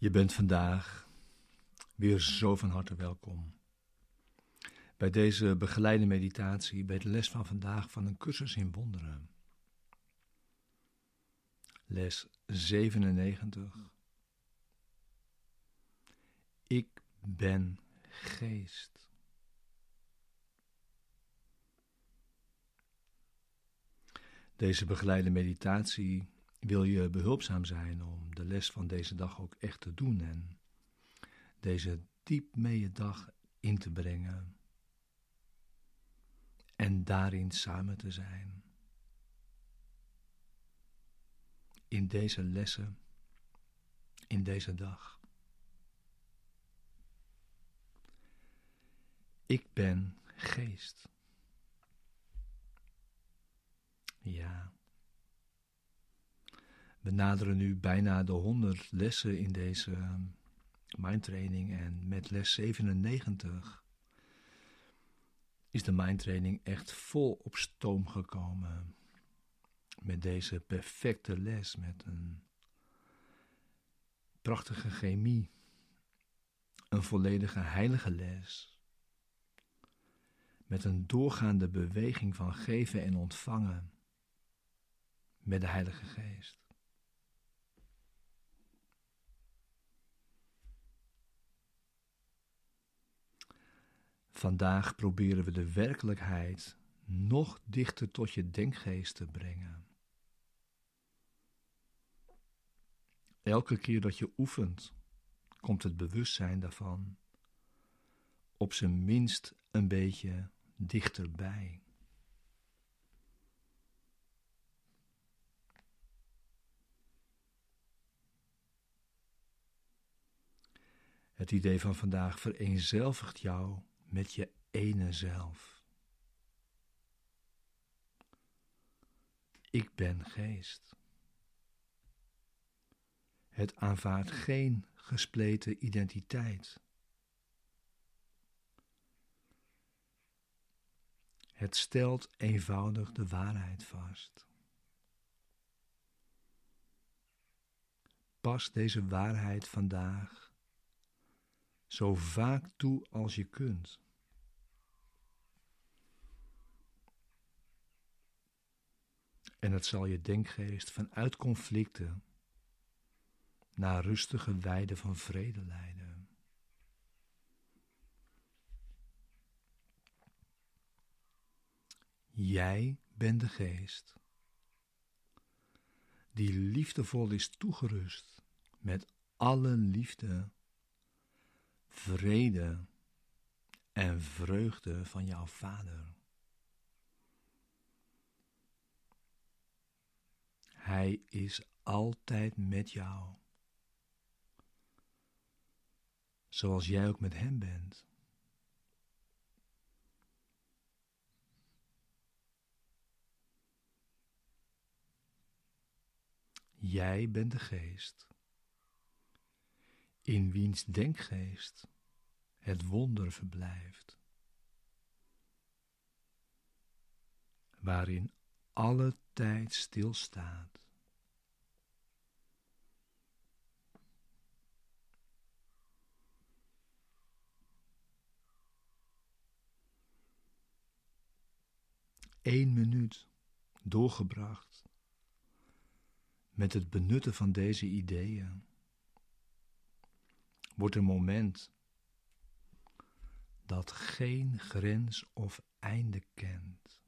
Je bent vandaag weer zo van harte welkom bij deze begeleide meditatie, bij de les van vandaag van een cursus in wonderen. Les 97. Ik ben geest. Deze begeleide meditatie wil je behulpzaam zijn om de les van deze dag ook echt te doen en deze diep mee je dag in te brengen en daarin samen te zijn. In deze lessen, in deze dag. Ik ben geest. Ja. We naderen nu bijna de 100 lessen in deze ehm, mindtraining en met les 97 is de mindtraining echt vol op stoom gekomen. Met deze perfecte les, met een prachtige chemie, een volledige heilige les, met een doorgaande beweging van geven en ontvangen met de Heilige Geest. Vandaag proberen we de werkelijkheid nog dichter tot je denkgeest te brengen. Elke keer dat je oefent, komt het bewustzijn daarvan op zijn minst een beetje dichterbij. Het idee van vandaag vereenzelvigt jou met je ene zelf. Ik ben geest. Het aanvaardt geen gespleten identiteit. Het stelt eenvoudig de waarheid vast. Pas deze waarheid vandaag zo vaak toe als je kunt. En het zal je denkgeest vanuit conflicten naar rustige weiden van vrede leiden. Jij bent de geest die liefdevol is toegerust met alle liefde vrede en vreugde van jouw Vader. Hij is altijd met jou, zoals jij ook met Hem bent. Jij bent de geest in wiens denkgeest het wonder verblijft, waarin alle tijd stilstaat. Eén minuut doorgebracht met het benutten van deze ideeën wordt een moment dat geen grens of einde kent.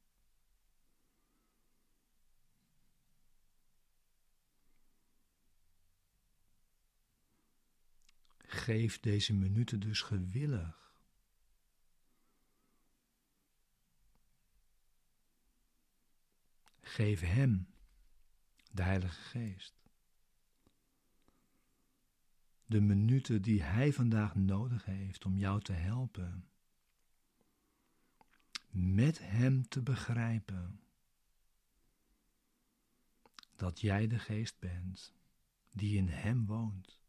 Geef deze minuten dus gewillig. Geef Hem, de Heilige Geest de minuten die Hij vandaag nodig heeft om jou te helpen. Met Hem te begrijpen dat jij de geest bent die in Hem woont.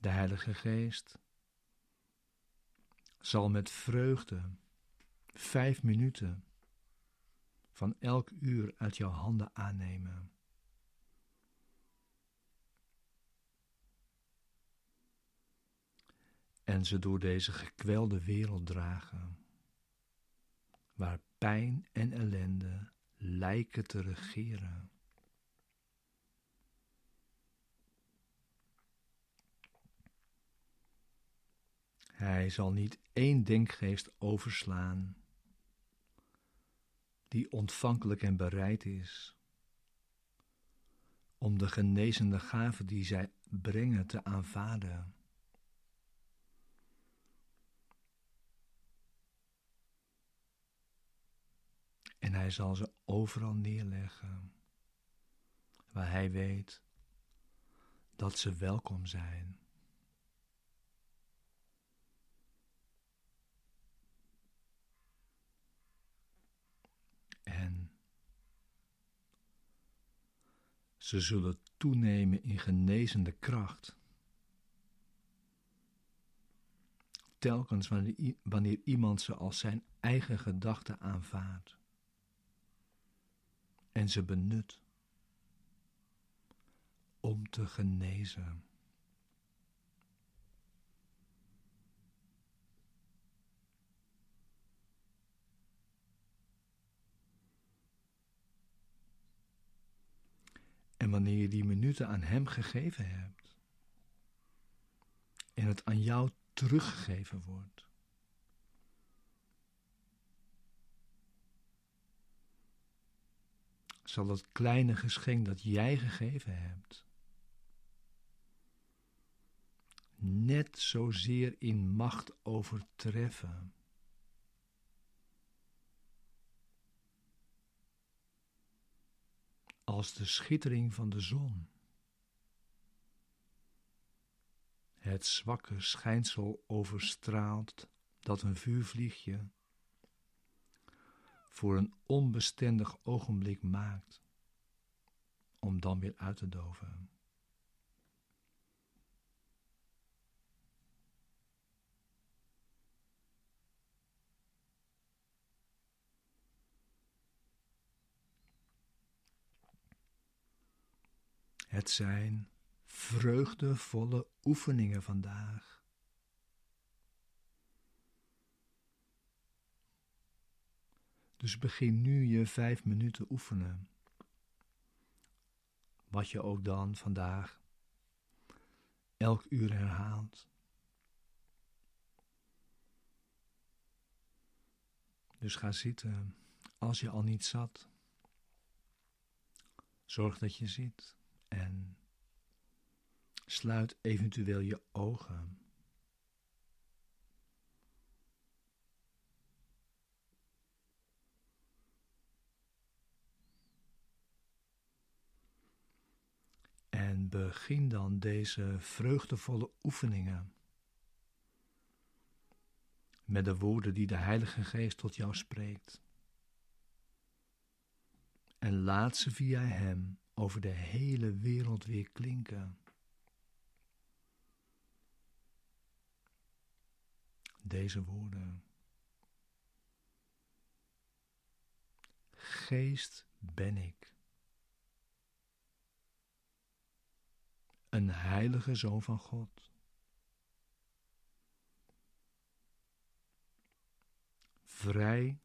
De Heilige Geest zal met vreugde vijf minuten van elk uur uit jouw handen aannemen. En ze door deze gekwelde wereld dragen, waar pijn en ellende lijken te regeren. Hij zal niet één denkgeest overslaan die ontvankelijk en bereid is om de genezende gaven die zij brengen te aanvaarden. En hij zal ze overal neerleggen, waar hij weet dat ze welkom zijn. En ze zullen toenemen in genezende kracht. Telkens wanneer, iemand ze als zijn eigen gedachte aanvaardt en ze benut om te genezen. En wanneer je die minuten aan Hem gegeven hebt en het aan jou teruggegeven wordt, zal dat kleine geschenk dat jij gegeven hebt, net zozeer in macht overtreffen. Als de schittering van de zon. Het zwakke schijnsel overstraalt dat een vuurvliegje voor een onbestendig ogenblik maakt, om dan weer uit te doven. Het zijn vreugdevolle oefeningen vandaag. Dus begin nu je vijf minuten oefenen. Wat je ook dan vandaag elk uur herhaalt. Dus ga zitten als je al niet zat. Zorg dat je zit en sluit eventueel je ogen. En begin dan deze vreugdevolle oefeningen met de woorden die de Heilige Geest tot jou spreekt. En laat ze via Hem over de hele wereld weer klinken. Deze woorden. Geest ben ik. een heilige zoon van God. Vrij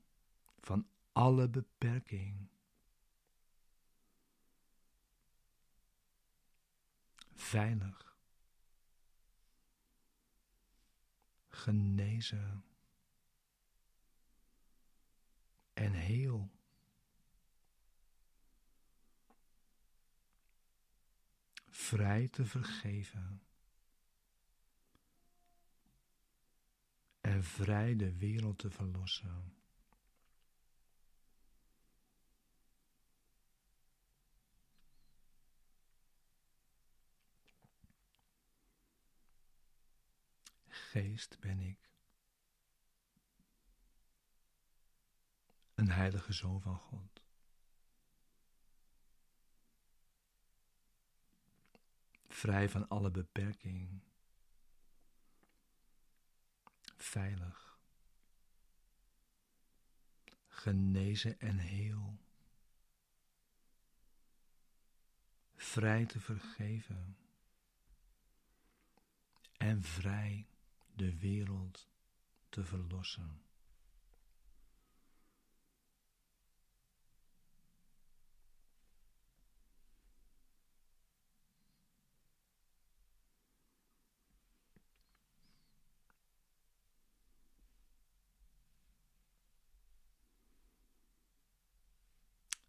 van alle beperking. Veilig. Genezen. En heel. vrij te vergeven en vrij de wereld te verlossen. Geest ben ik. Een heilige zoon van God. vrij van alle beperking, veilig, genezen en heel. Vrij te vergeven en vrij de wereld te verlossen.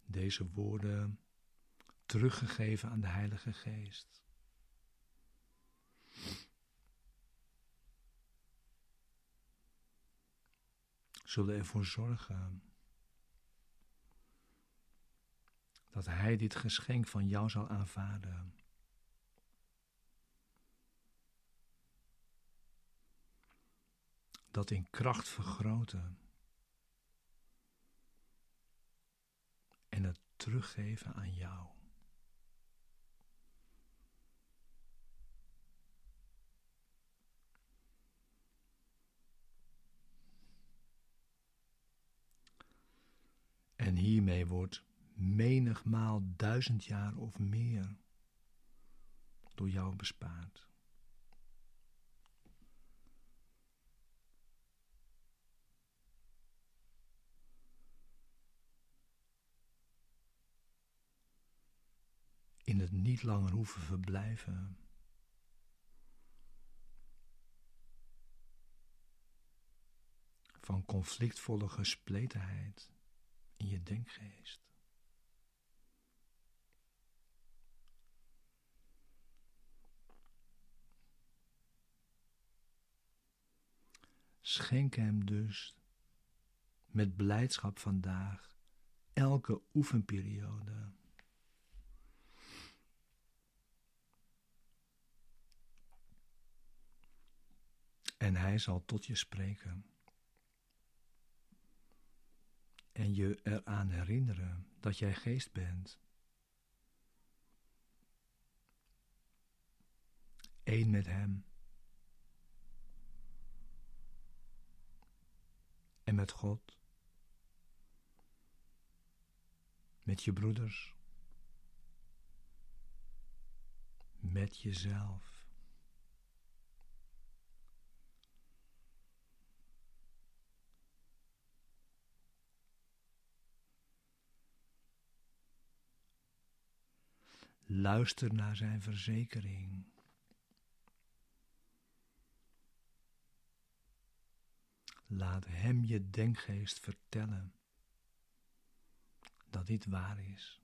Deze woorden teruggegeven aan de Heilige Geest. Zullen ervoor zorgen dat Hij dit geschenk van jou zal aanvaarden. Dat in kracht vergroten en het teruggeven aan jou. En hiermee wordt menigmaal duizend jaar of meer door jou bespaard. In het niet langer hoeven verblijven. Van conflictvolle gespletenheid in je denkgeest. Schenk hem dus met blijdschap vandaag elke oefenperiode. En hij zal tot je spreken. En je eraan herinneren dat jij geest bent. Eén met hem. En met God. Met je broeders. Met jezelf. Luister naar zijn verzekering. Laat hem je denkgeest vertellen dat dit waar is.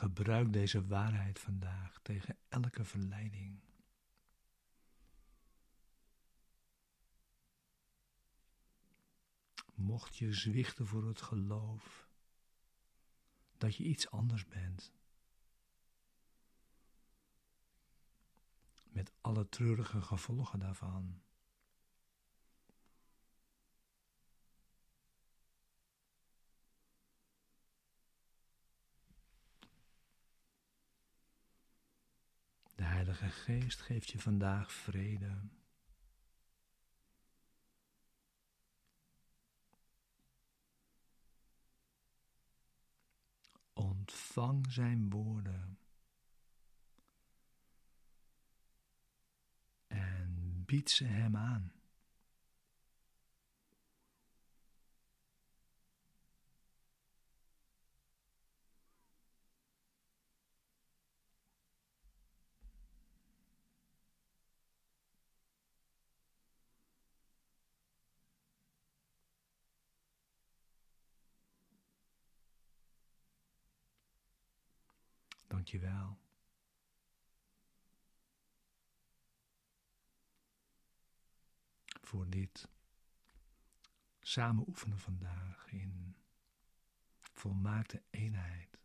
Gebruik deze waarheid vandaag tegen elke verleiding. Mocht je zwichten voor het geloof dat je iets anders bent, met alle treurige gevolgen daarvan. De Heilige Geest geeft je vandaag vrede. Ontvang zijn woorden. En bied ze hem aan. Dankjewel. Voor dit samen oefenen vandaag in volmaakte eenheid.